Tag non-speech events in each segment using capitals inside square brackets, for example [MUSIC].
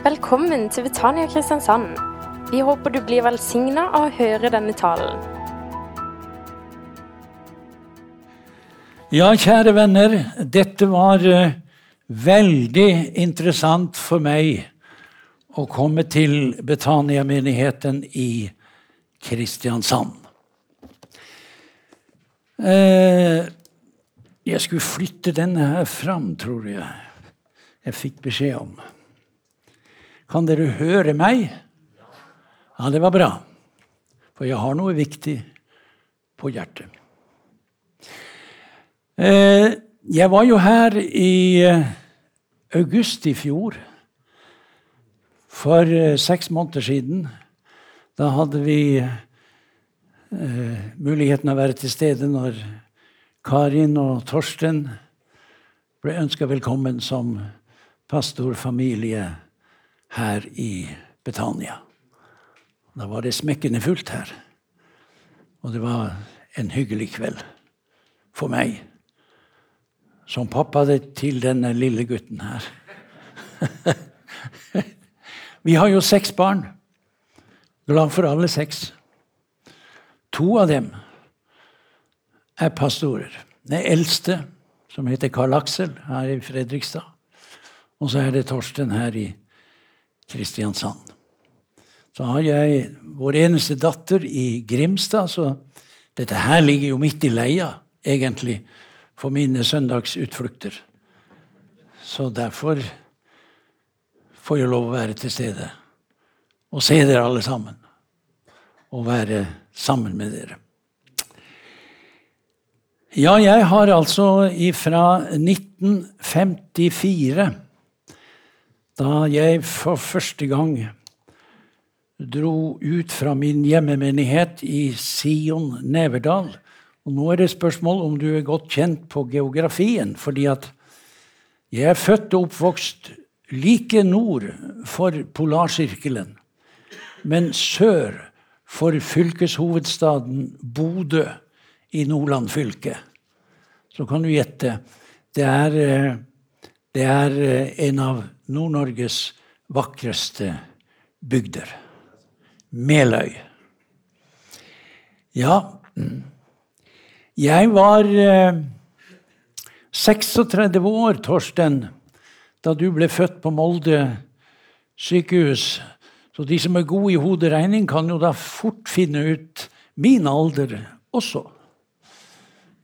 Velkommen til Betania Kristiansand. Vi håper du blir velsigna av å høre denne talen. Ja, kjære venner, dette var eh, veldig interessant for meg å komme til Betania-menigheten i Kristiansand. Eh, jeg skulle flytte denne her fram, tror jeg. Jeg fikk beskjed om. Kan dere høre meg? Ja, det var bra. For jeg har noe viktig på hjertet. Eh, jeg var jo her i eh, august i fjor. For eh, seks måneder siden. Da hadde vi muligheten å være til stede når Karin og Torsten ble ønska velkommen som pastorfamilie her i Betania. Da var det smekkende fullt her. Og det var en hyggelig kveld for meg som pappa til denne lille gutten her. [LAUGHS] Vi har jo seks barn. Glad for alle seks. To av dem er pastorer. Den eldste, som heter Karl Aksel, her i Fredrikstad. Og så er det Torsten her i Kristiansand. Så har jeg vår eneste datter i Grimstad, så dette her ligger jo midt i leia, egentlig for mine søndagsutflukter. Så derfor får jeg lov å være til stede og se dere alle sammen. Og være sammen med dere. Ja, jeg har altså ifra 1954, da jeg for første gang dro ut fra min hjemmemenighet i Sion Neverdal, og Nå er det spørsmål om du er godt kjent på geografien. fordi at jeg er født og oppvokst like nord for polarsirkelen, men sør for fylkeshovedstaden Bodø i Nordland fylke. Så kan du gjette. Det er, eh, det er eh, en av Nord-Norges vakreste bygder. Meløy. Ja, jeg var eh, 36 år, Torsten, da du ble født på Molde sykehus. Så de som er gode i hoderegning, kan jo da fort finne ut min alder også.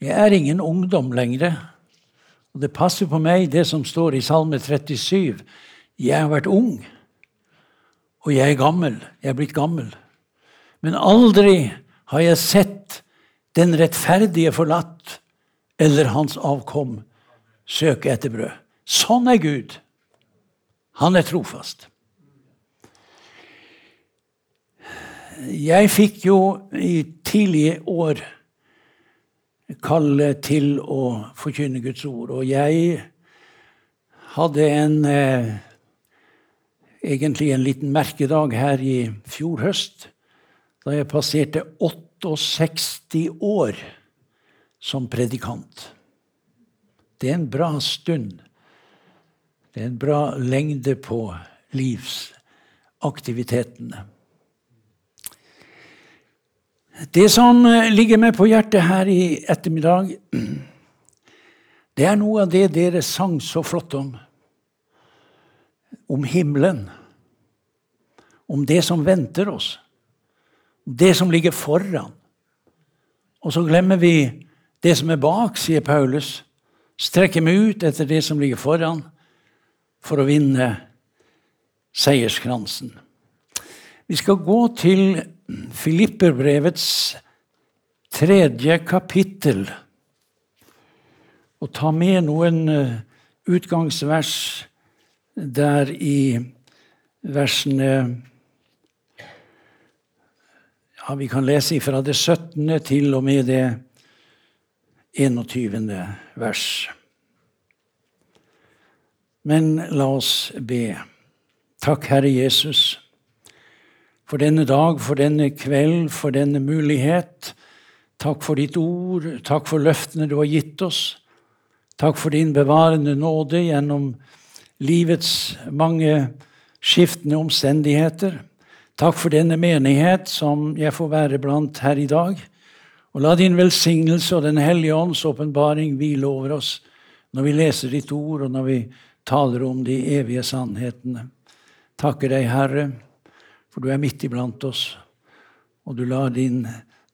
Jeg er ingen ungdom lenger. Og det passer på meg, det som står i Salme 37. Jeg har vært ung, og jeg er gammel. Jeg er blitt gammel. Men aldri har jeg sett den rettferdige forlatt eller hans avkom søke etter brød. Sånn er Gud. Han er trofast. Jeg fikk jo i tidlige år kalle til å forkynne Guds ord, og jeg hadde en eh, egentlig en liten merkedag her i fjor høst, da jeg passerte 68 år som predikant. Det er en bra stund. Det er en bra lengde på livsaktivitetene. Det som ligger meg på hjertet her i ettermiddag, det er noe av det dere sang så flott om. Om himmelen. Om det som venter oss det som ligger foran. Og så glemmer vi det som er bak, sier Paulus. Strekker meg ut etter det som ligger foran, for å vinne seierskransen. Vi skal gå til Filipperbrevets tredje kapittel og ta med noen eh, utgangsvers der i versene ja, Vi kan lese fra det 17. til og med det 21. vers. Men la oss be. Takk, Herre Jesus, for denne dag, for denne kveld, for denne mulighet. Takk for ditt ord, takk for løftene du har gitt oss. Takk for din bevarende nåde gjennom livets mange skiftende omstendigheter. Takk for denne menighet som jeg får være blant her i dag. Og la din velsignelse og Den hellige ånds åpenbaring hvile over oss når vi leser ditt ord, og når vi taler om de evige sannhetene. Takker deg, Herre, for du er midt iblant oss, og du lar din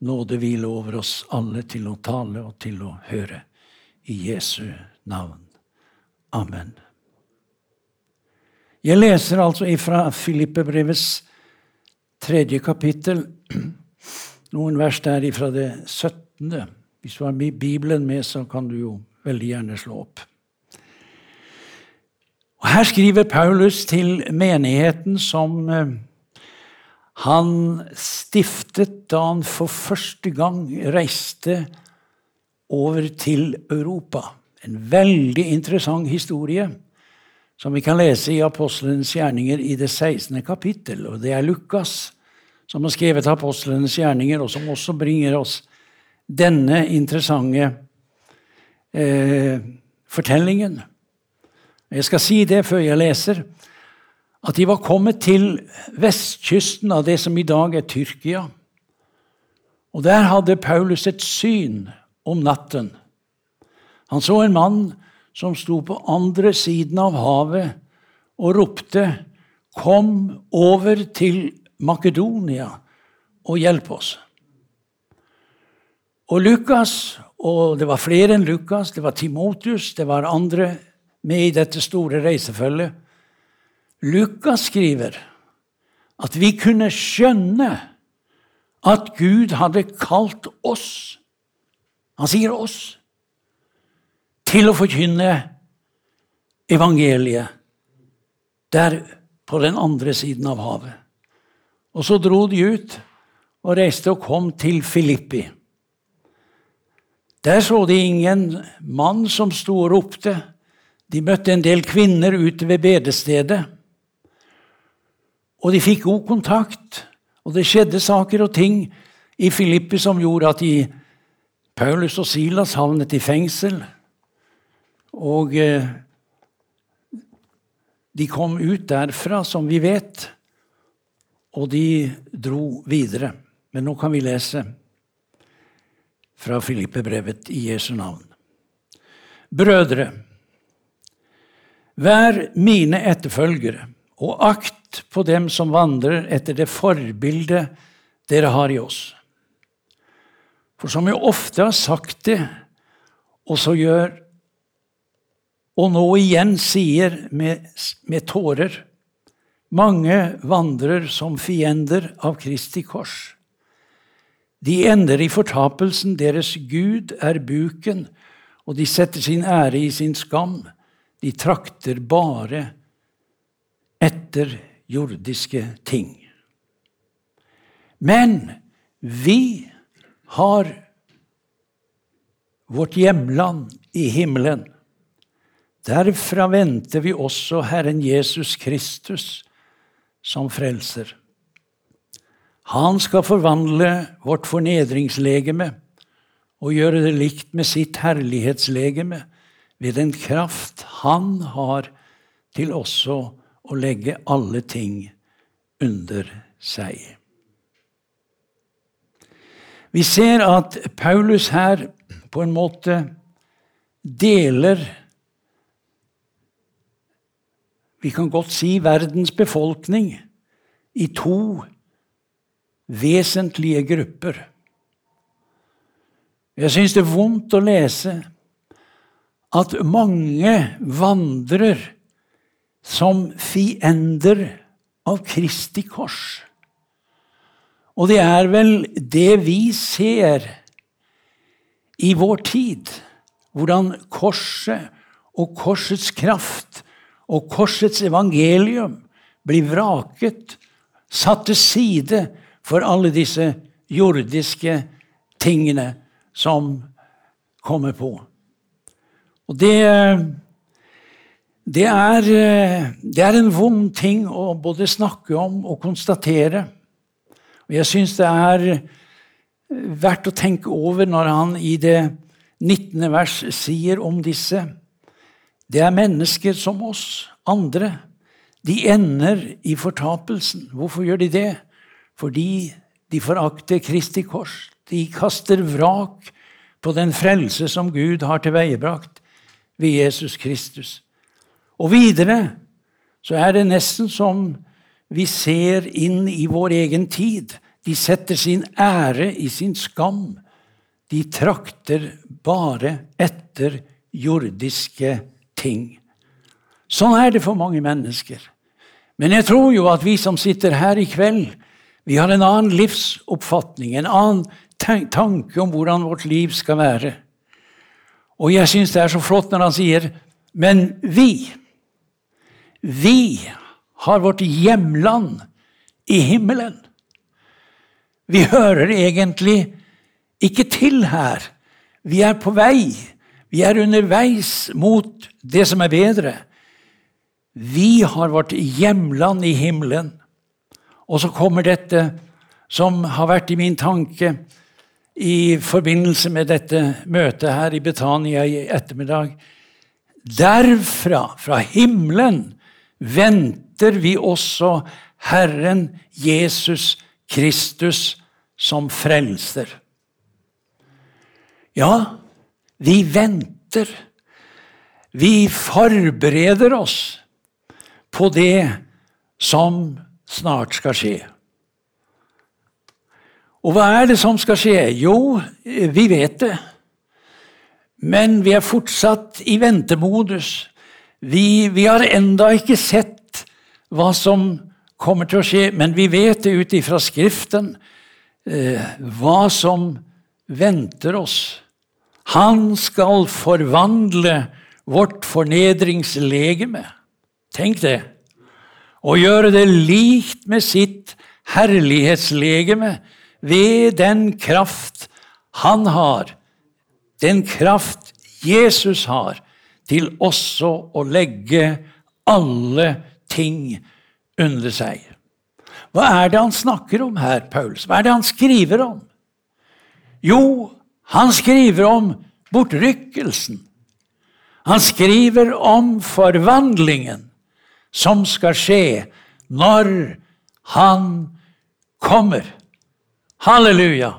nåde hvile over oss alle til å tale og til å høre. I Jesu navn. Amen. Jeg leser altså ifra Filippebrevets tredje kapittel, noen vers der ifra det 17. Hvis du har Bibelen med, så kan du jo veldig gjerne slå opp. Og Her skriver Paulus til menigheten som eh, han stiftet da han for første gang reiste over til Europa. En veldig interessant historie som vi kan lese i Apostlenes gjerninger i det 16. kapittel. Og det er Lukas som har skrevet Apostlenes gjerninger, og som også bringer oss denne interessante eh, fortellingen. Jeg skal si det før jeg leser, at de var kommet til vestkysten av det som i dag er Tyrkia. Og der hadde Paulus et syn om natten. Han så en mann som sto på andre siden av havet og ropte, 'Kom over til Makedonia og hjelp oss'. Og Lukas, og det var flere enn Lukas, det var Timotius, det var andre med i dette store reisefølget. Lukas skriver at vi kunne skjønne at Gud hadde kalt oss Han sier oss til å forkynne evangeliet der på den andre siden av havet. Og så dro de ut og reiste og kom til Filippi. Der så de ingen mann som sto og ropte. De møtte en del kvinner ute ved bedestedet. Og de fikk god kontakt, og det skjedde saker og ting i Filippi som gjorde at de, Paulus og Silas havnet i fengsel. Og eh, de kom ut derfra, som vi vet, og de dro videre. Men nå kan vi lese fra Filippe-brevet i Jesu navn. Brødre, Vær mine etterfølgere, og akt på dem som vandrer etter det forbildet dere har i oss. For som jeg ofte har sagt det, og så gjør og nå igjen sier med, med tårer mange vandrer som fiender av Kristi kors. De ender i fortapelsen, deres Gud er buken, og de setter sin ære i sin skam. De trakter bare etter jordiske ting. Men vi har vårt hjemland i himmelen. Derfra venter vi også Herren Jesus Kristus som frelser. Han skal forvandle vårt fornedringslegeme og gjøre det likt med sitt herlighetslegeme ved den kraft han har til også å legge alle ting under seg. Vi ser at Paulus her på en måte deler Vi kan godt si verdens befolkning i to vesentlige grupper. Jeg syns det er vondt å lese at mange vandrer som fiender av Kristi kors. Og det er vel det vi ser i vår tid. Hvordan korset og korsets kraft og korsets evangelium blir vraket, satt til side for alle disse jordiske tingene som kommer på. Og det, det, er, det er en vond ting å både snakke om og konstatere. Og jeg syns det er verdt å tenke over når han i det 19. vers sier om disse Det er mennesker som oss andre. de ender i fortapelsen. Hvorfor gjør de det? Fordi de forakter Kristi kors. De kaster vrak på den frelse som Gud har tilveiebrakt ved Jesus Kristus. Og videre så er det nesten som vi ser inn i vår egen tid. De setter sin ære i sin skam. De trakter bare etter jordiske ting. Sånn er det for mange mennesker. Men jeg tror jo at vi som sitter her i kveld, vi har en annen livsoppfatning, en annen tanke om hvordan vårt liv skal være. Og jeg syns det er så flott når han sier 'men vi'. Vi har vårt hjemland i himmelen. Vi hører egentlig ikke til her. Vi er på vei. Vi er underveis mot det som er bedre. Vi har vårt hjemland i himmelen. Og så kommer dette som har vært i min tanke i forbindelse med dette møtet her i Betania i ettermiddag. Derfra, fra himmelen, venter vi også Herren Jesus Kristus som frelser. Ja, vi venter. Vi forbereder oss på det som snart skal skje. Og hva er det som skal skje? Jo, vi vet det. Men vi er fortsatt i ventemodus. Vi, vi har enda ikke sett hva som kommer til å skje, men vi vet det ut ifra Skriften eh, hva som venter oss. Han skal forvandle vårt fornedringslegeme. Tenk det. Og gjøre det likt med sitt herlighetslegeme ved den kraft han har, den kraft Jesus har, til også å legge alle ting under seg. Hva er det han snakker om her, Paulus? Hva er det han skriver om? Jo, han skriver om bortrykkelsen. Han skriver om forvandlingen som skal skje når han kommer. Halleluja!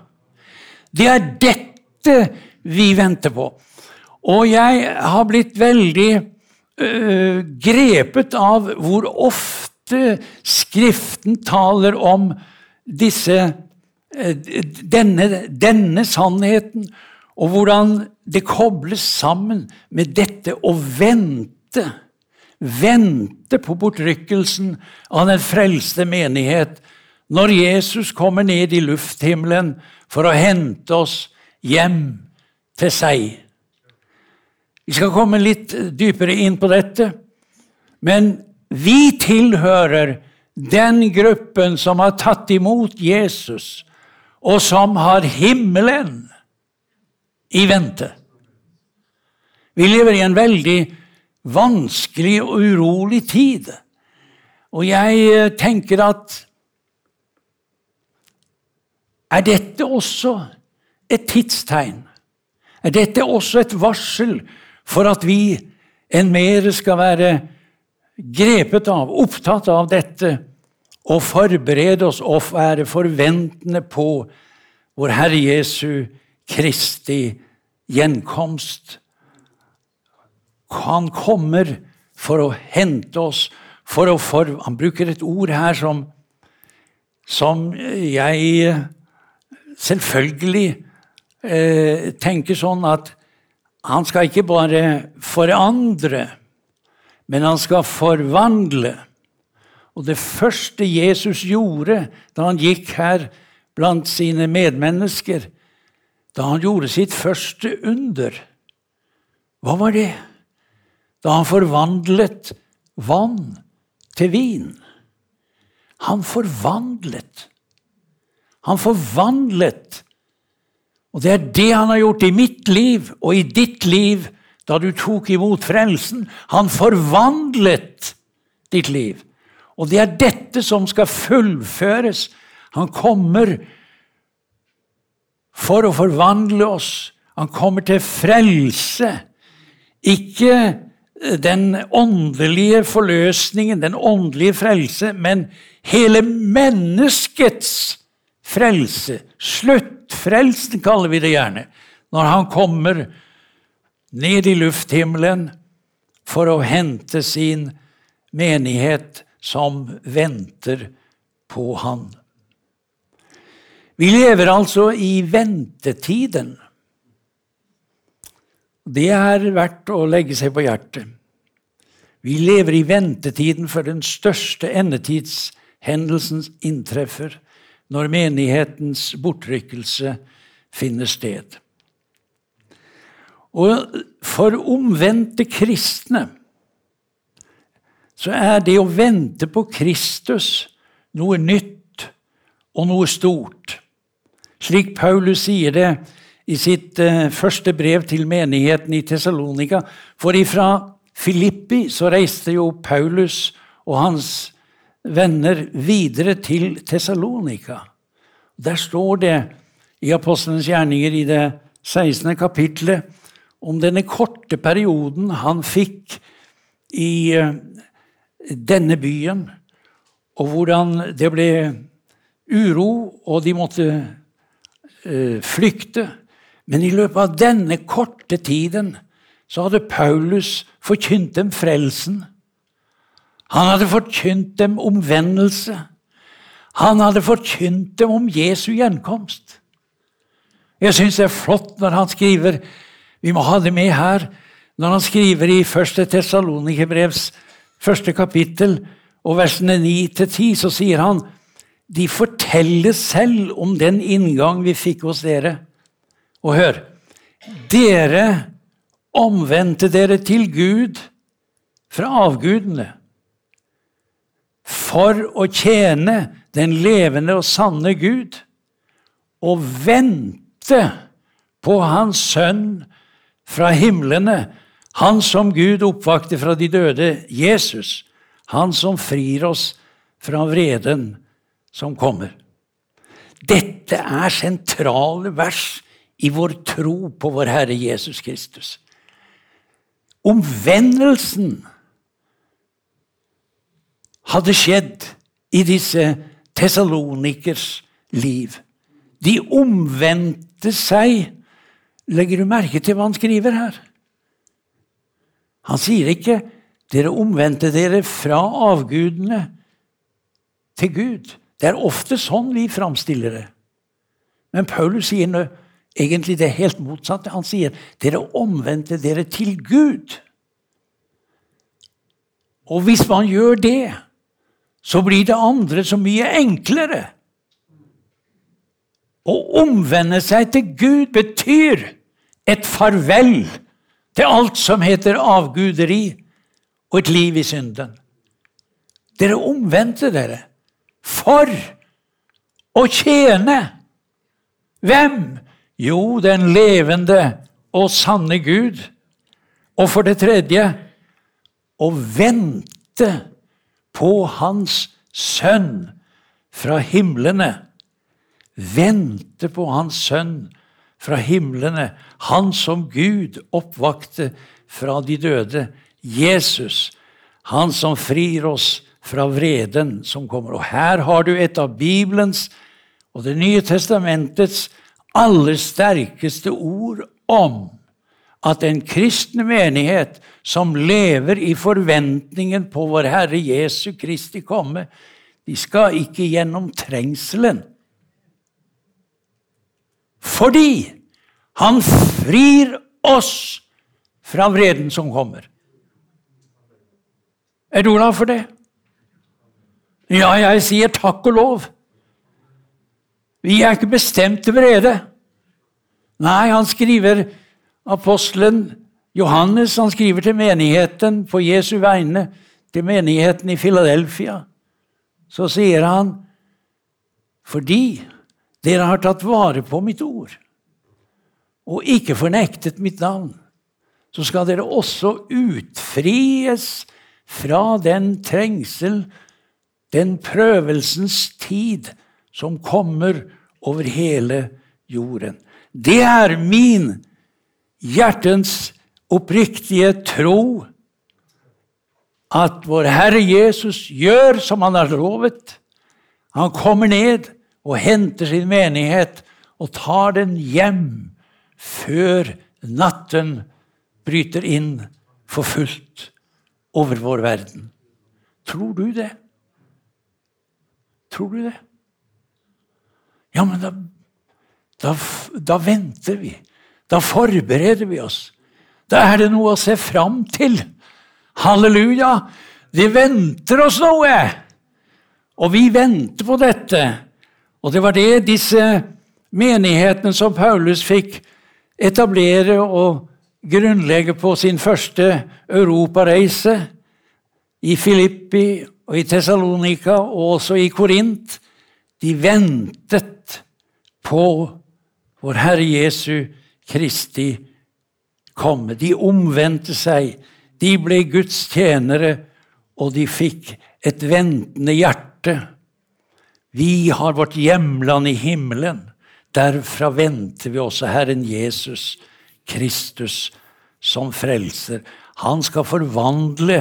Det er dette vi venter på. Og jeg har blitt veldig øh, grepet av hvor ofte Skriften taler om disse, øh, denne, denne sannheten, og hvordan det kobles sammen med dette å vente vente på bortrykkelsen av den frelste menighet når Jesus kommer ned i lufthimmelen for å hente oss hjem til seg. Vi skal komme litt dypere inn på dette, men vi tilhører den gruppen som har tatt imot Jesus, og som har himmelen i vente. Vi lever i en veldig vanskelig og urolig tid. Og jeg eh, tenker at Er dette også et tidstegn? Er dette også et varsel for at vi enn mer skal være grepet av, opptatt av dette, og forberede oss og være forventende på vår Herre Jesu Kristi gjenkomst? Han kommer for å hente oss, for å for Han bruker et ord her som, som jeg selvfølgelig eh, tenker sånn at han skal ikke bare forandre, men han skal forvandle. Og det første Jesus gjorde da han gikk her blant sine medmennesker, da han gjorde sitt første under, hva var det? da han forvandlet vann til vin. Han forvandlet. Han forvandlet. Og det er det han har gjort i mitt liv og i ditt liv da du tok imot frelsen. Han forvandlet ditt liv. Og det er dette som skal fullføres. Han kommer for å forvandle oss. Han kommer til frelse. Ikke den åndelige forløsningen, den åndelige frelse, men hele menneskets frelse. Sluttfrelsen kaller vi det gjerne. Når han kommer ned i lufthimmelen for å hente sin menighet som venter på han. Vi lever altså i ventetiden. Det er verdt å legge seg på hjertet. Vi lever i ventetiden før den største endetidshendelsen inntreffer, når menighetens bortrykkelse finner sted. Og for omvendte kristne så er det å vente på Kristus noe nytt og noe stort. Slik Paulus sier det i sitt uh, første brev til menigheten i Tessalonika. For ifra Filippi så reiste jo Paulus og hans venner videre til Tessalonika. Der står det i Apostelens gjerninger i det 16. kapitlet om denne korte perioden han fikk i uh, denne byen, og hvordan det ble uro, og de måtte uh, flykte. Men i løpet av denne korte tiden så hadde Paulus forkynt dem frelsen. Han hadde forkynt dem omvendelse. Han hadde forkynt dem om Jesu gjenkomst. Jeg syns det er flott når han skriver Vi må ha det med her. Når han skriver i 1. Tessalonikerbrevs første kapittel og versene 9-10, så sier han de forteller selv om den inngang vi fikk hos dere. Og hør Dere omvendte dere til Gud fra avgudene for å tjene den levende og sanne Gud og vente på Hans Sønn fra himlene, Han som Gud oppvakte fra de døde, Jesus, Han som frir oss fra vreden som kommer. Dette er sentrale vers i vår tro på vår Herre Jesus Kristus. Omvendelsen hadde skjedd i disse tessalonikers liv. De omvendte seg. Legger du merke til hva han skriver her? Han sier ikke 'dere omvendte dere fra avgudene til Gud'. Det er ofte sånn vi framstiller det. Men Paulus sier noe egentlig det helt motsatte. Han sier dere omvendte dere til Gud. Og hvis man gjør det, så blir det andre så mye enklere. Å omvende seg til Gud betyr et farvel til alt som heter avguderi og et liv i synden. Dere omvendte dere for å tjene. Hvem? Jo, den levende og sanne Gud. Og for det tredje å vente på Hans Sønn fra himlene. Vente på Hans Sønn fra himlene, Han som Gud oppvakte fra de døde. Jesus, Han som frir oss fra vreden som kommer. Og her har du et av Bibelens og Det nye testamentets aller sterkeste ord om at en kristne menighet som lever i forventningen på vår Herre Jesu Kristi komme, de skal ikke gjennom trengselen. Fordi han frir oss fra vreden som kommer. Er du glad for det? Ja, jeg sier takk og lov. Vi er ikke bestemt til vrede. Nei, han skriver apostelen Johannes han skriver til menigheten på Jesu vegne, til menigheten i Filadelfia. Så sier han fordi dere har tatt vare på mitt ord og ikke fornektet mitt navn, så skal dere også utfries fra den trengsel, den prøvelsens tid, som kommer over hele jorden. Det er min hjertens oppriktige tro at vår Herre Jesus gjør som han har lovet. Han kommer ned og henter sin menighet og tar den hjem før natten bryter inn for fullt over vår verden. Tror du det? Tror du det? Ja, men da, da, da venter vi. Da forbereder vi oss. Da er det noe å se fram til. Halleluja! Det venter oss noe! Og vi venter på dette. Og det var det disse menighetene som Paulus fikk etablere og grunnlegge på sin første europareise i Filippi og i Tessalonika og også i Korint. De ventet på vår Herre Jesu Kristi komme. De omvendte seg. De ble Guds tjenere, og de fikk et ventende hjerte. Vi har vårt hjemland i himmelen. Derfra venter vi også Herren Jesus Kristus som frelser. Han skal forvandle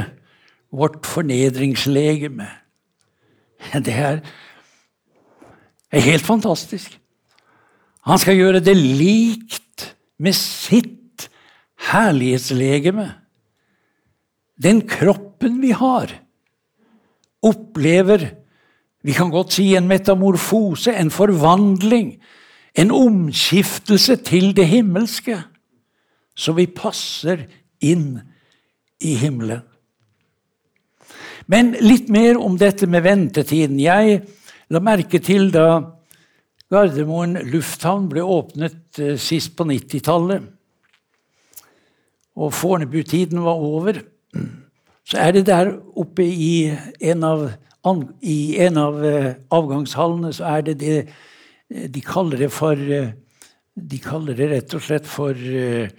vårt fornedringslegeme. [LAUGHS] Det er, er helt fantastisk. Han skal gjøre det likt med sitt herlighetslegeme. Den kroppen vi har, opplever vi kan godt si en metamorfose, en forvandling, en omskiftelse til det himmelske, så vi passer inn i himmelen. Men litt mer om dette med ventetiden. Jeg la merke til da Gardermoen lufthavn ble åpnet eh, sist på 90-tallet, og Fornebu-tiden var over, så er det der oppe i en av, i en av eh, avgangshallene så er det det eh, De kaller det for De kaller det rett og slett for eh,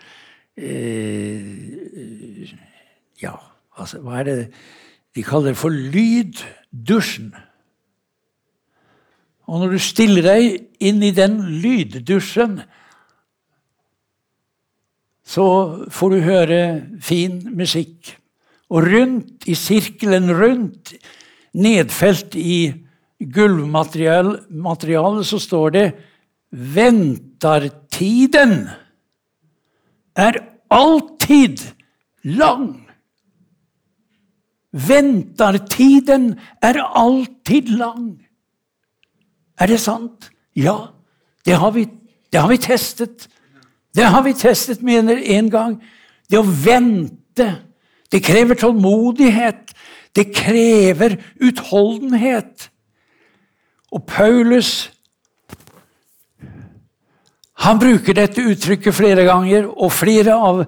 Ja, altså, hva er det de kaller det for lyddusjen. Og når du stiller deg inn i den lyddusjen, så får du høre fin musikk. Og rundt, i sirkelen rundt, nedfelt i gulvmaterialet, så står det 'Ventartiden er alltid lang'. Ventartiden er alltid lang. Er det sant? Ja, det har vi, det har vi testet. Det har vi testet, mener en gang. Det å vente, det krever tålmodighet. Det krever utholdenhet. Og Paulus han bruker dette uttrykket flere ganger, og flere av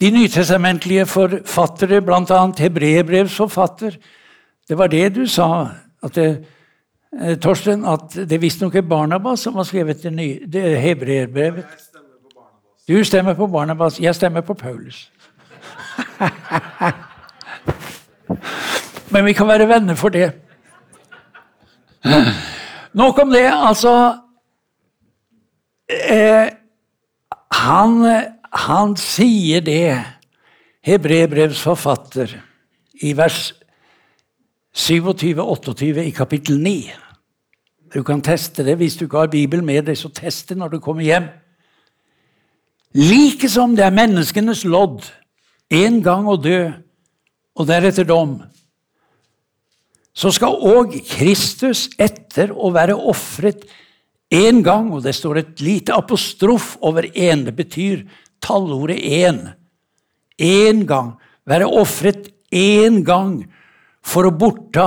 de nytestamentlige forfattere, bl.a. hebreerbrevsforfatter Det var det du sa, at det, eh, Torsten, at det visstnok er Barnabas som har skrevet det, det hebreerbrevet. Du stemmer på Barnabas. Jeg stemmer på Paulus. [LAUGHS] Men vi kan være venner for det. Nok om det. Altså eh, Han han sier det, Hebrebrevs forfatter, i vers 27-28 i kapittel 9. Du kan teste det hvis du ikke har Bibelen med deg, så test det når du kommer hjem. Like som det er menneskenes lodd en gang å dø, og deretter dom, så skal òg Kristus, etter å være ofret én gang, og det står et lite apostrof over én, det betyr tallordet én. Én gang. Være ofret én gang for å bortta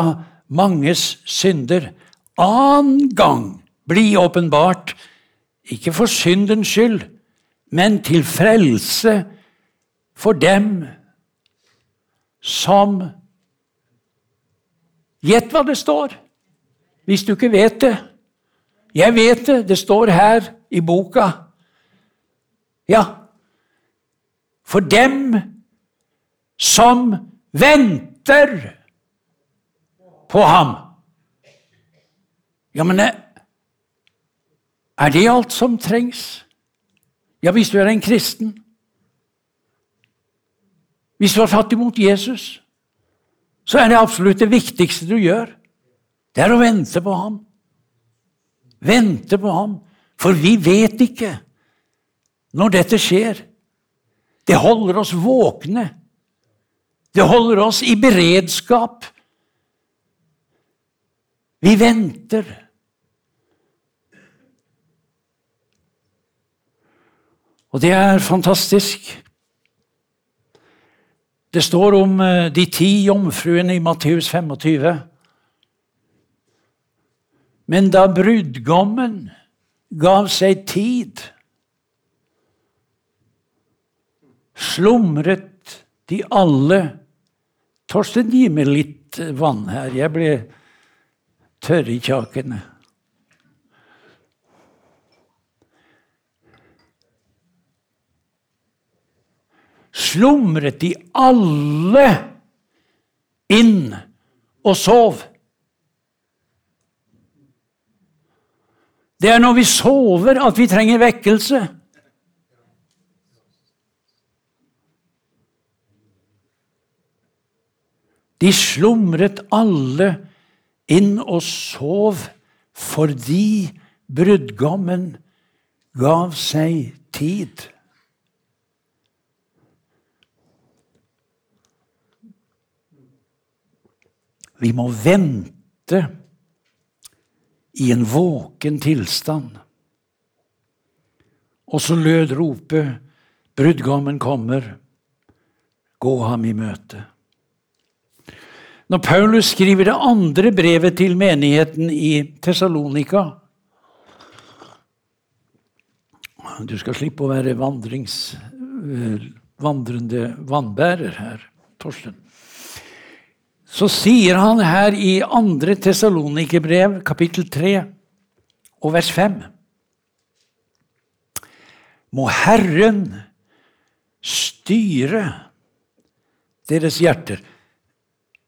manges synder. Annen gang bli åpenbart, ikke for syndens skyld, men til frelse for dem som Gjett hva det står, hvis du ikke vet det. Jeg vet det. Det står her i boka. Ja, for dem som venter på ham. Ja, men eh, er det alt som trengs? Ja, hvis du er en kristen. Hvis du har tatt imot Jesus. så er det absolutt det viktigste du gjør. Det er å vente på ham. Vente på ham. For vi vet ikke når dette skjer. Det holder oss våkne. Det holder oss i beredskap. Vi venter. Og det er fantastisk. Det står om eh, de ti jomfruene i Matteus 25. Men da brudgommen gav seg tid, slumret de alle Torsten, gi meg litt vann her. Jeg ble tørr i kjakene. Slumret de alle inn og sov. Det er når vi sover, at vi trenger vekkelse. De slumret alle inn og sov fordi brudgommen gav seg tid. Vi må vente i en våken tilstand. Og så lød ropet, brudgommen kommer, gå ham i møte. Når Paulus skriver det andre brevet til menigheten i Tessalonika Du skal slippe å være eh, vandrende vannbærer her, Torsten så sier han her i 2. Tessalonikerbrev, kapittel 3, og vers 5 Må Herren styre deres hjerter.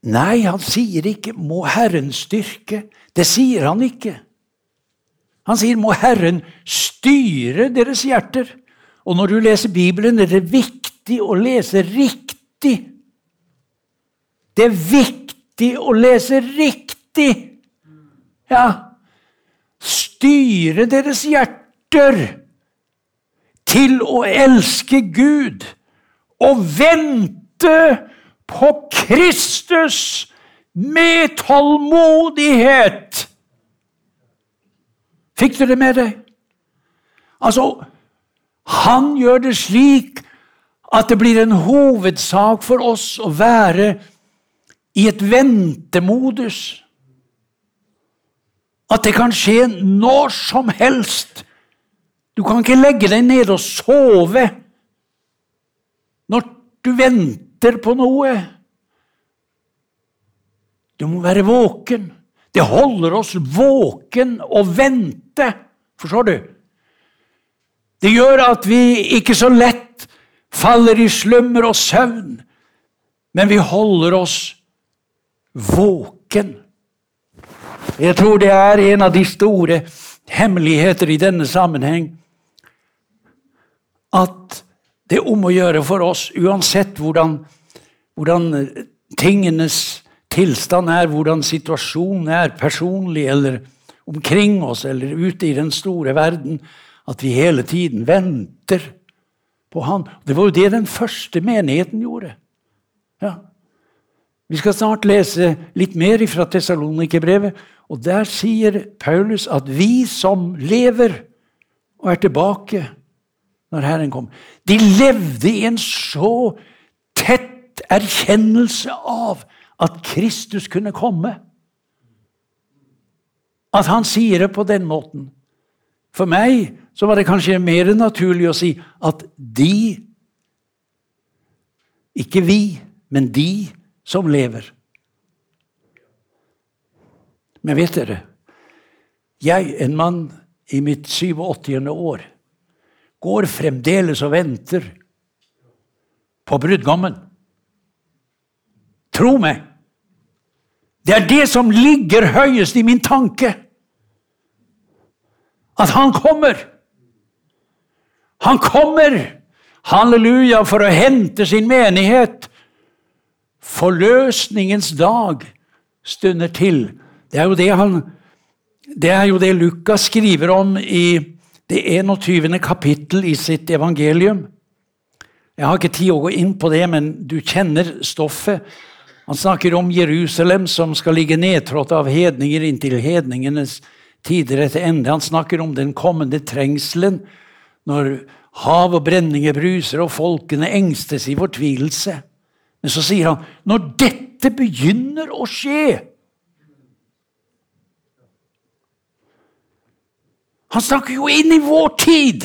Nei, han sier ikke 'må Herren styrke'. Det sier han ikke. Han sier 'må Herren styre deres hjerter'. Og når du leser Bibelen, er det viktig å lese riktig det er viktig å lese riktig. Ja. Styre deres hjerter til å elske Gud og vente på Kristus med tålmodighet. Fikk du det med deg? Altså, han gjør det slik at det blir en hovedsak for oss å være i et ventemodus. At det kan skje når som helst. Du kan ikke legge deg ned og sove når du venter på noe. Du må være våken. Det holder oss våken å vente. Forstår du? Det gjør at vi ikke så lett faller i slummer og søvn, men vi holder oss våken. Jeg tror det er en av de store hemmeligheter i denne sammenheng at det er om å gjøre for oss, uansett hvordan, hvordan tingenes tilstand er, hvordan situasjonen er personlig eller omkring oss eller ute i den store verden, at vi hele tiden venter på Han. Det var jo det den første menigheten gjorde. Ja. Vi skal snart lese litt mer fra Tessalonikerbrevet, og der sier Paulus at vi som lever og er tilbake når Herren kom De levde i en så tett erkjennelse av at Kristus kunne komme. At han sier det på den måten. For meg så var det kanskje mer naturlig å si at de Ikke vi, men de som lever. Men vet dere, jeg, en mann i mitt 87. år, går fremdeles og venter på brudgommen. Tro meg! Det er det som ligger høyest i min tanke. At han kommer. Han kommer, halleluja, for å hente sin menighet Forløsningens dag stunder til. Det er jo det, han, det, er jo det Lukas skriver om i det 21. kapittel i sitt evangelium. Jeg har ikke tid å gå inn på det, men du kjenner stoffet. Han snakker om Jerusalem som skal ligge nedtrådt av hedninger inntil hedningenes tider etter ende. Han snakker om den kommende trengselen når hav og brenninger bruser og folkene engstes i fortvilelse. Men så sier han når dette begynner å skje Han snakker jo inn i vår tid!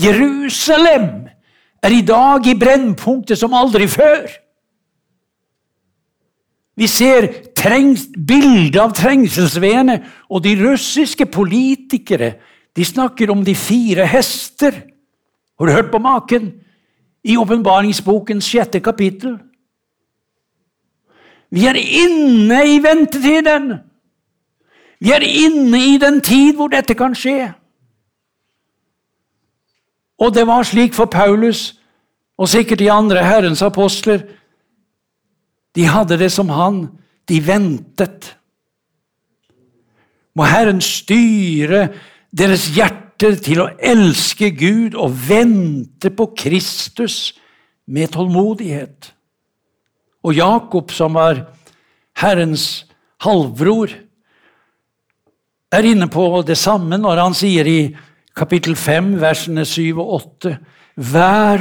Jerusalem er i dag i brennpunktet som aldri før. Vi ser bilder av trengselsveene, og de russiske politikere de snakker om de fire hester. Har du hørt på maken? I åpenbaringsbokens sjette kapittel. Vi er inne i ventetiden. Vi er inne i den tid hvor dette kan skje. Og det var slik for Paulus og sikkert de andre Herrens apostler. De hadde det som han. De ventet. Må Herren styre deres hjerter til å elske Gud og vente på Kristus med tålmodighet. Og Jakob, som var Herrens halvbror, er inne på det samme når han sier i kapittel 5, versene 7 og 8. Vær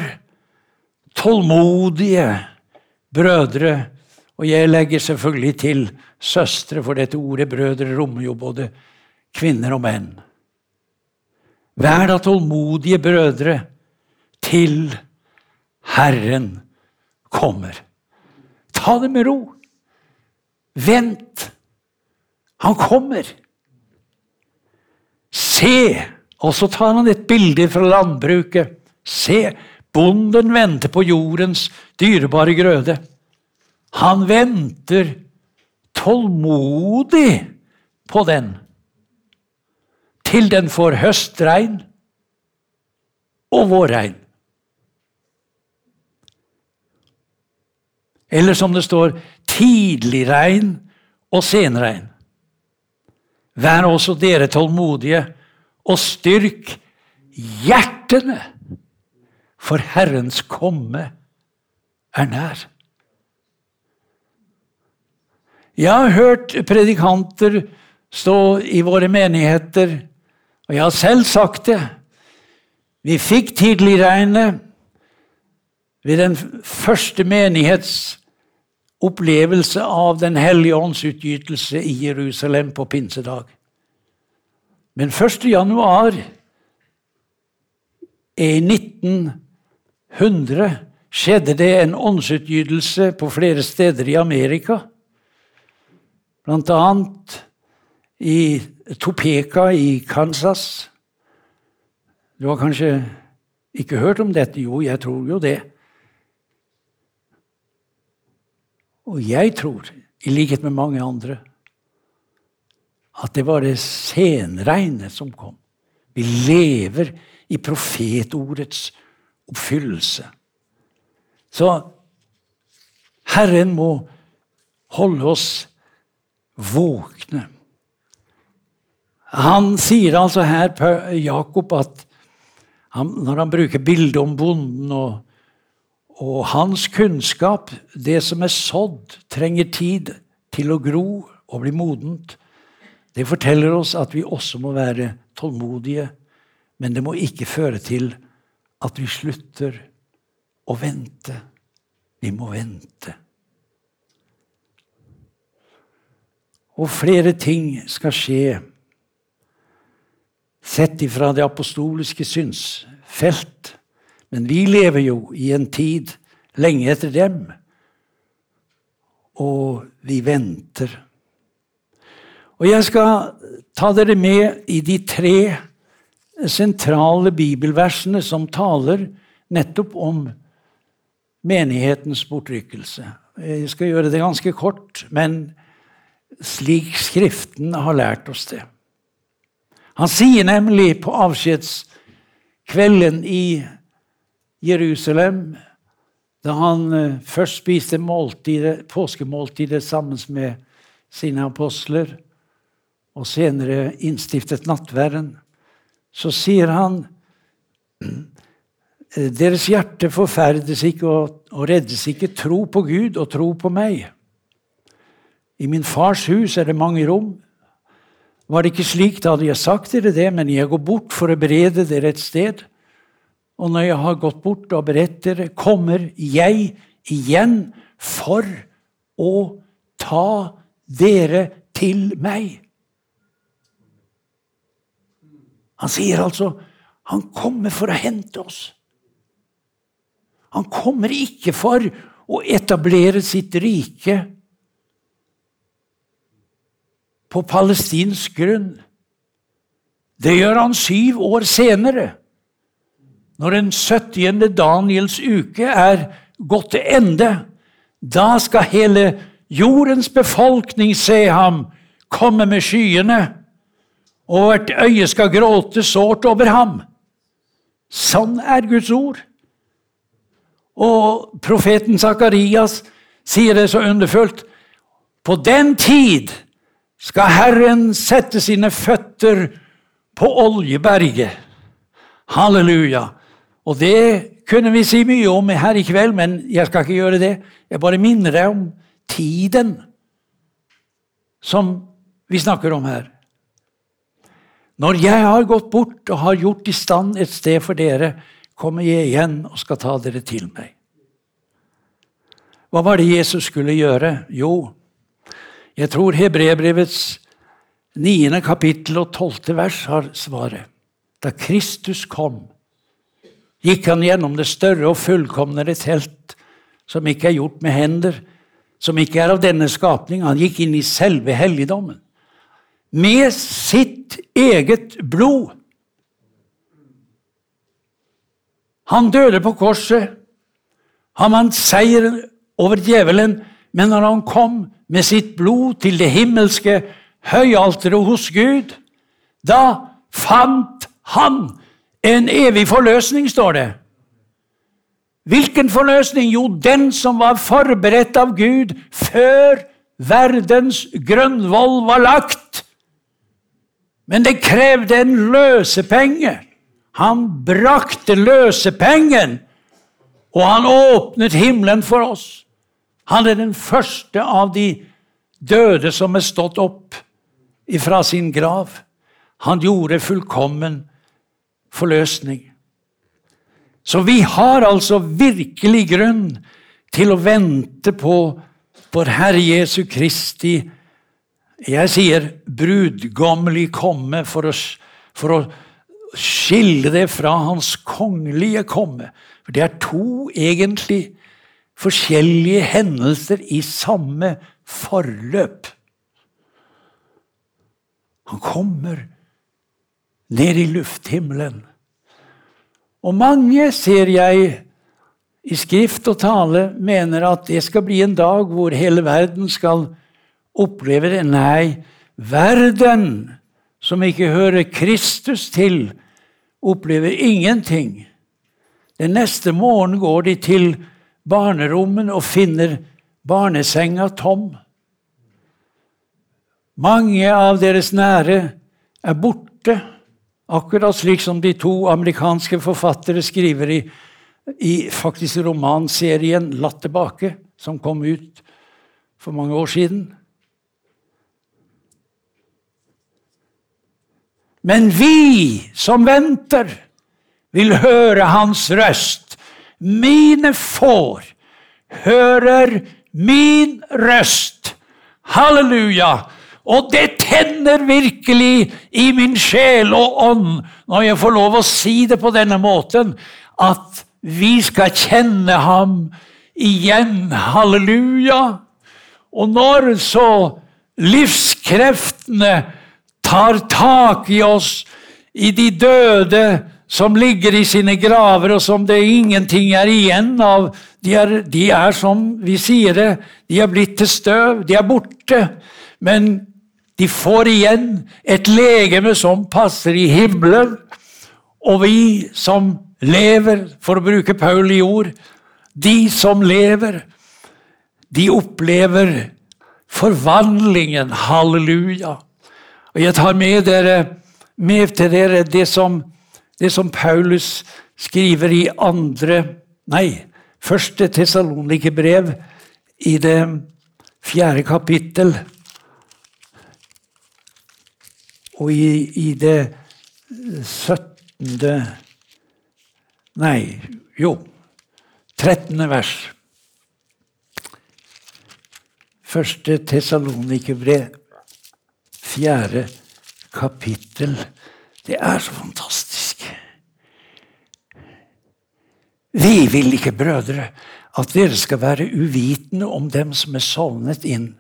tålmodige, brødre. Og jeg legger selvfølgelig til søstre, for dette ordet brødre rommer jo både kvinner og menn. Vær da tålmodige brødre til Herren kommer. Ta det med ro. Vent. Han kommer. Se! Og så tar han et bilde fra landbruket. Se, bonden venter på jordens dyrebare grøde. Han venter tålmodig på den til den får høstregn og vårregn. Eller som det står tidligregn og senregn. Vær også dere tålmodige, og styrk hjertene, for Herrens komme er nær. Jeg har hørt predikanter stå i våre menigheter, og jeg har selv sagt det. Vi fikk tidligregnet ved den første menighets opplevelse av Den hellige ånds utgytelse i Jerusalem på pinsedag. Men 1. januar i 1900 skjedde det en åndsutgytelse på flere steder i Amerika. Blant annet i Topeka i Kansas. Du har kanskje ikke hørt om dette? Jo, jeg tror jo det. Og jeg tror, i likhet med mange andre, at det var det senregnet som kom. Vi lever i profetordets oppfyllelse. Så Herren må holde oss våkne. Han sier altså her, Jakob, at han, når han bruker bildet om bonden og og hans kunnskap, det som er sådd, trenger tid til å gro og bli modent. Det forteller oss at vi også må være tålmodige, men det må ikke føre til at vi slutter å vente. Vi må vente. Og flere ting skal skje sett ifra det apostoliske synsfelt. Men vi lever jo i en tid lenge etter dem, og vi venter. Og jeg skal ta dere med i de tre sentrale bibelversene som taler nettopp om menighetens bortrykkelse. Jeg skal gjøre det ganske kort, men slik Skriften har lært oss det. Han sier nemlig på avskjedskvelden i Jerusalem da han eh, først spiste måltidet, påskemåltidet sammen med sine apostler, og senere innstiftet nattverden, så sier han deres hjerte forferdes ikke og, og reddes ikke. Tro på Gud og tro på meg. I min fars hus er det mange rom. Var det ikke slik, da hadde jeg sagt dere det, men jeg går bort for å berede dere et sted. Og når jeg har gått bort og beredt dere, kommer jeg igjen for å ta dere til meg. Han sier altså han kommer for å hente oss. Han kommer ikke for å etablere sitt rike på palestinsk grunn. Det gjør han syv år senere, når den 70. Daniels uke er gått til ende. Da skal hele jordens befolkning se ham komme med skyene, og hvert øye skal gråte sårt over ham. Sånn er Guds ord. Og profeten Sakarias sier det så underfullt. På den tid skal Herren sette sine føtter på Oljeberget. Halleluja. Og det kunne vi si mye om her i kveld, men jeg skal ikke gjøre det. Jeg bare minner deg om tiden som vi snakker om her. Når jeg har gått bort og har gjort i stand et sted for dere, kommer jeg igjen og skal ta dere til meg. Hva var det Jesus skulle gjøre? Jo, jeg tror Hebrebrevets niende kapittel og tolvte vers har svaret. Da Kristus kom, gikk han gjennom det større og fullkomnere telt, som ikke er gjort med hender, som ikke er av denne skapning. Han gikk inn i selve helligdommen. Med sitt eget blod. Han døde på korset. Han vant seieren over djevelen, men når han kom med sitt blod til det himmelske høyalteret hos Gud, da fant han en evig forløsning, står det. Hvilken forløsning? Jo, den som var forberedt av Gud før verdens grønnvoll var lagt. Men det krevde en løsepenge. Han brakte løsepengen, og han åpnet himmelen for oss. Han er den første av de døde som er stått opp ifra sin grav. Han gjorde fullkommen forløsning. Så vi har altså virkelig grunn til å vente på vår Herre Jesu Kristi jeg sier brudgommelig komme for å, for å skille det fra hans kongelige komme. For det er to egentlig forskjellige hendelser i samme forløp. Han kommer ned i lufthimmelen. Og mange, ser jeg, i skrift og tale mener at det skal bli en dag hvor hele verden skal oppleve det. Nei, verden som ikke hører Kristus til, opplever ingenting. Den neste morgen går de til barnerommet og finner barnesenga tom. Mange av deres nære er borte, akkurat slik som de to amerikanske forfattere skriver i, i faktisk romanserien 'Latt tilbake', som kom ut for mange år siden. Men vi som venter, vil høre hans røst. Mine får hører min røst. Halleluja! Og det tenner virkelig i min sjel og ånd når jeg får lov å si det på denne måten, at vi skal kjenne ham igjen. Halleluja! Og når så livskreftene tar tak i oss, i de døde som ligger i sine graver, og som det ingenting er igjen av. De er, de er som vi sier det, de er blitt til støv, de er borte. Men de får igjen et legeme som passer i himmelen. Og vi som lever, for å bruke Paul i ord, de som lever, de opplever forvandlingen. Halleluja. Og jeg tar med, dere, med til dere det som, det som Paulus skriver i andre Nei, første Tessalonikerbrev i det fjerde kapittel. Og i, i det syttende Nei, jo, trettende vers. Første Tessalonikerbrev, fjerde kapittel. Det er så fantastisk. Vi vil ikke, brødre, at dere skal være uvitende om dem som er sovnet inn.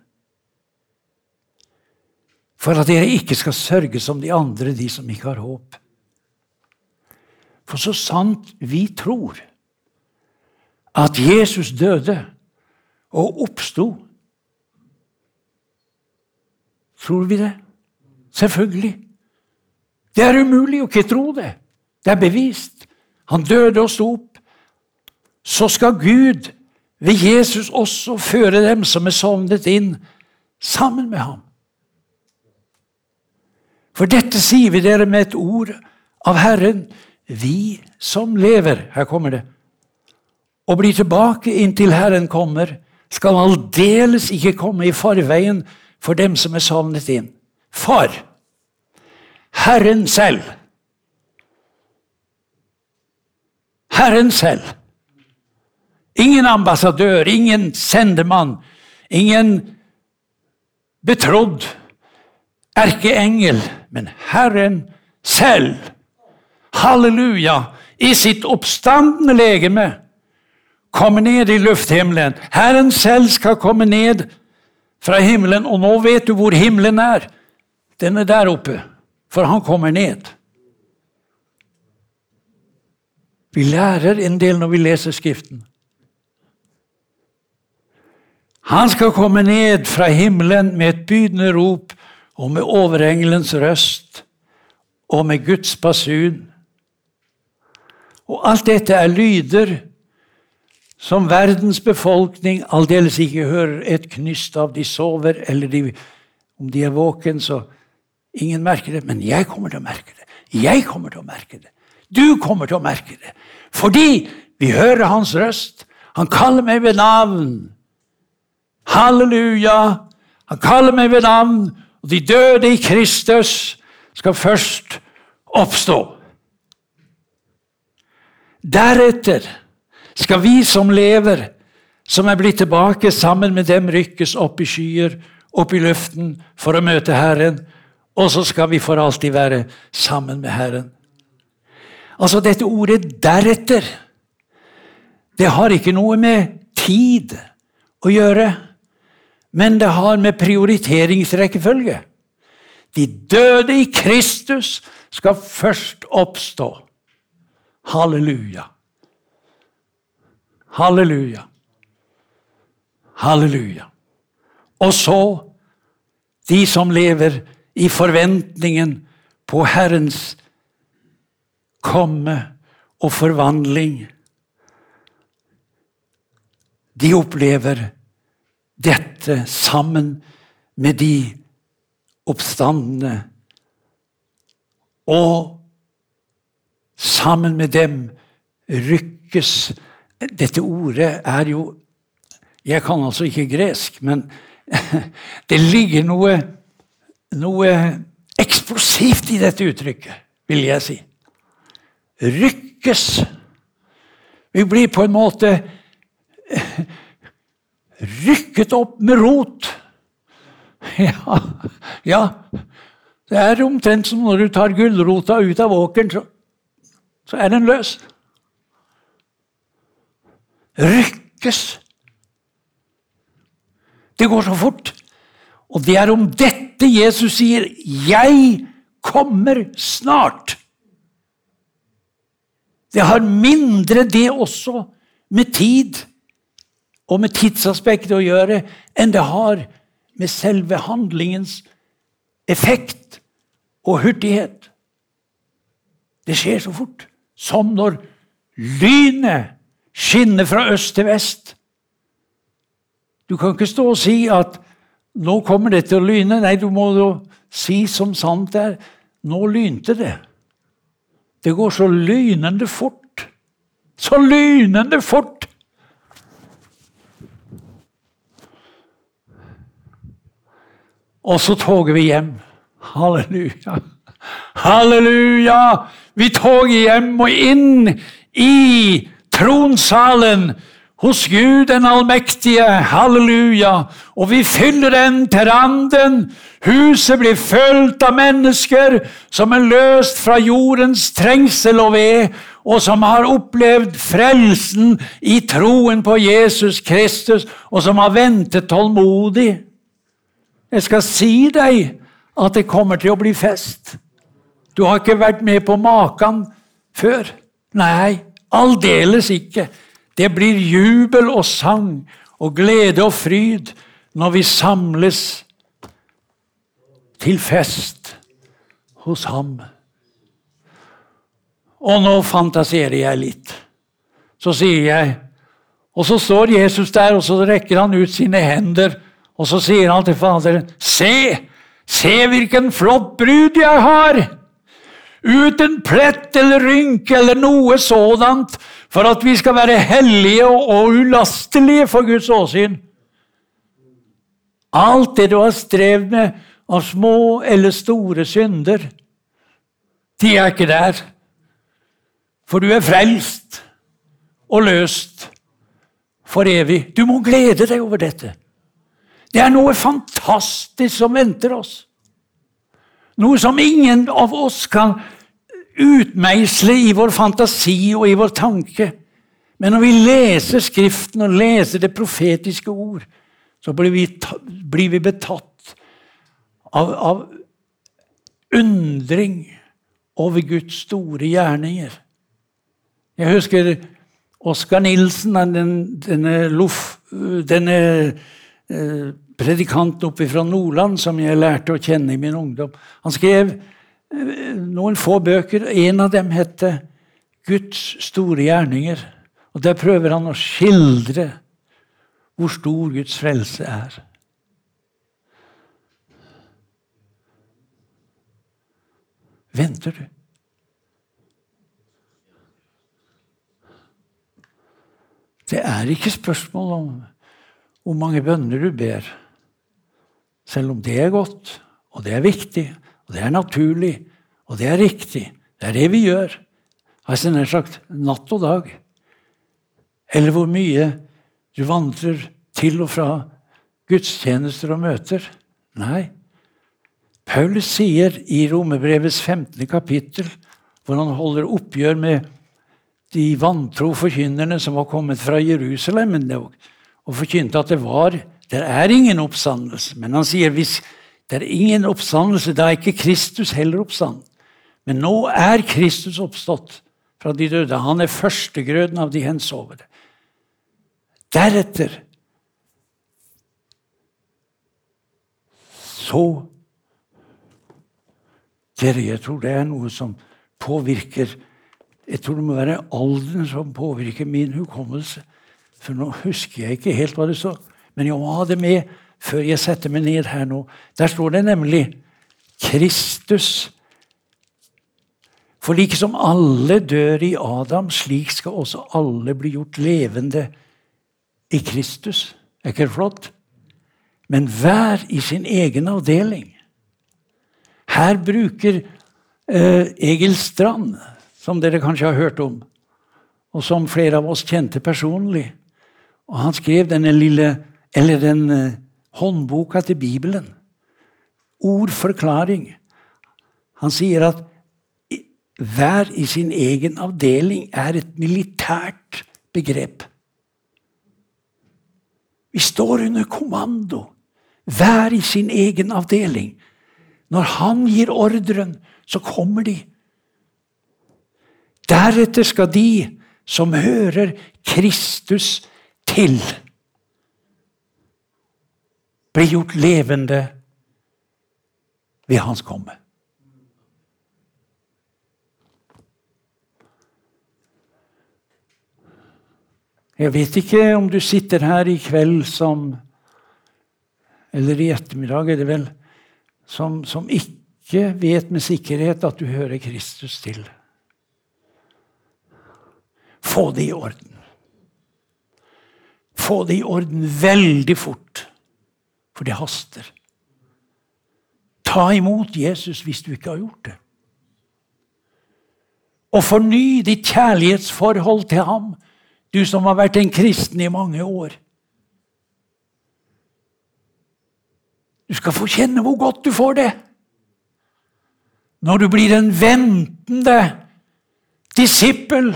For at dere ikke skal sørge som de andre, de som ikke har håp. For så sant vi tror at Jesus døde og oppsto Tror vi det? Selvfølgelig. Det er umulig å ikke tro det. Det er bevist. Han døde og sto opp så skal Gud ved Jesus også føre dem som er sovnet inn, sammen med ham. For dette sier vi dere med et ord av Herren, vi som lever Her kommer det. Og blir tilbake inntil Herren kommer, skal aldeles ikke komme i forveien for dem som er sovnet inn. For Herren selv Herren selv Ingen ambassadør, ingen sendemann, ingen betrodd erkeengel, men Herren selv. Halleluja! I sitt oppstandende legeme kommer ned i lufthimmelen. Herren selv skal komme ned fra himmelen, og nå vet du hvor himmelen er. Den er der oppe, for han kommer ned. Vi lærer en del når vi leser Skriften. Han skal komme ned fra himmelen med et bydende rop og med overengelens røst og med Guds basun. Og alt dette er lyder som verdens befolkning aldeles ikke hører et knyst av. De sover, eller de, om de er våken, så ingen merker det. Men jeg kommer til å merke det. Jeg kommer til å merke det. Du kommer til å merke det. Fordi vi hører hans røst. Han kaller meg ved navn. Halleluja! Han kaller meg ved navn, og de døde i Kristus skal først oppstå. Deretter skal vi som lever, som er blitt tilbake sammen med dem, rykkes opp i skyer, opp i luften, for å møte Herren. Og så skal vi for alltid være sammen med Herren. Altså, dette ordet 'deretter' det har ikke noe med tid å gjøre men det har med prioriteringsrekkefølge. De døde i Kristus skal først oppstå. Halleluja. Halleluja. Halleluja. Og så de som lever i forventningen på Herrens komme og forvandling. De opplever dette sammen med de oppstandende. Og sammen med dem rykkes Dette ordet er jo Jeg kan altså ikke gresk, men [LAUGHS] det ligger noe, noe eksplosivt i dette uttrykket, vil jeg si. Rykkes. Vi blir på en måte rykket opp med rot. [LAUGHS] Ja, ja. Det er omtrent som når du tar gulrota ut av åkeren, så, så er den løs. Rykkes. Det går så fort. Og det er om dette Jesus sier 'Jeg kommer snart'. Det har mindre det også med tid og med tidsaspektet å gjøre enn det har med selve handlingens effekt og hurtighet. Det skjer så fort. Som når lynet skinner fra øst til vest. Du kan ikke stå og si at 'nå kommer det til å lyne'. Nei, du må jo si som sant er. Nå lynte det. Det går så lynende fort. Så lynende fort! Og så toger vi hjem. Halleluja. Halleluja! Vi toger hjem og inn i tronsalen hos Gud den allmektige. Halleluja! Og vi fyller den til randen. Huset blir fulgt av mennesker som er løst fra jordens trengsel og ved, og som har opplevd frelsen i troen på Jesus Kristus, og som har ventet tålmodig. Jeg skal si deg at det kommer til å bli fest. Du har ikke vært med på maken før. Nei, aldeles ikke. Det blir jubel og sang og glede og fryd når vi samles til fest hos ham. Og nå fantaserer jeg litt. Så sier jeg Og så står Jesus der, og så rekker han ut sine hender, og så sier han til Faderen, Se! Se hvilken flott brud jeg har! Uten plett eller rynke eller noe sådant, for at vi skal være hellige og ulastelige for Guds åsyn. Alt det du har strevd med av små eller store synder, de er ikke der. For du er frelst og løst for evig. Du må glede deg over dette. Det er noe fantastisk som venter oss. Noe som ingen av oss kan utmeisle i vår fantasi og i vår tanke. Men når vi leser Skriften og leser det profetiske ord, så blir vi, blir vi betatt av, av undring over Guds store gjerninger. Jeg husker Oskar Nilsen, denne, loff, denne eh, predikanten oppe fra Nordland som jeg lærte å kjenne i min ungdom. Han skrev eh, noen få bøker. En av dem het 'Guds store gjerninger'. Og Der prøver han å skildre hvor stor Guds frelse er. Venter du? Det er ikke spørsmål om hvor mange bønner du ber. Selv om det er godt, og det er viktig, og det er naturlig, og det er riktig. Det er det vi gjør. Altså nær sagt natt og dag. Eller hvor mye du vandrer til og fra gudstjenester og møter. Nei. Paulus sier i Romerbrevets 15. kapittel, hvor han holder oppgjør med de vantro forkynnerne som var kommet fra Jerusalem, og forkynte at det var det er ingen oppstandelse. Men han sier hvis det er ingen oppstandelse, da er ikke Kristus heller oppstand. Men nå er Kristus oppstått fra de døde. Han er førstegrøden av de hensovede. Deretter så Dere, jeg tror det er noe som påvirker Jeg tror det må være alderen som påvirker min hukommelse. For nå husker jeg ikke helt hva det står. Men jeg må ha det med før jeg setter meg ned her nå. Der står det nemlig Kristus. For like som alle dør i Adam, slik skal også alle bli gjort levende i Kristus. Er ikke det flott? Men hver i sin egen avdeling. Her bruker eh, Egil Strand, som dere kanskje har hørt om, og som flere av oss kjente personlig. Og Han skrev denne lille, eller den eh, håndboka til Bibelen. Ordforklaring. Han sier at hver i sin egen avdeling er et militært begrep. Vi står under kommando, hver i sin egen avdeling. Når han gir ordren, så kommer de. Deretter skal de som hører Kristus til, bli gjort levende ved hans komme. Jeg vet ikke om du sitter her i kveld som Eller i ettermiddag, er det vel, som, som ikke vet med sikkerhet at du hører Kristus til. Få det i orden. Få det i orden veldig fort, for det haster. Ta imot Jesus hvis du ikke har gjort det. Og forny ditt kjærlighetsforhold til ham, du som har vært en kristen i mange år. Du skal få kjenne hvor godt du får det. Når du blir en ventende disippel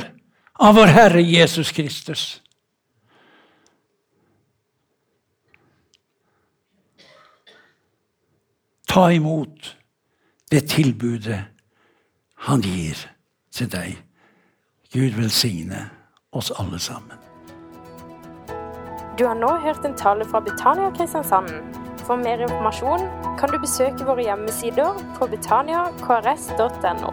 av vår Herre Jesus Kristus. Ta imot det tilbudet han gir til deg. Gud velsigne oss alle sammen. Du har nå hørt en tale fra Betania Kristiansand. For mer informasjon kan du besøke våre hjemmesider på betaniakrs.no.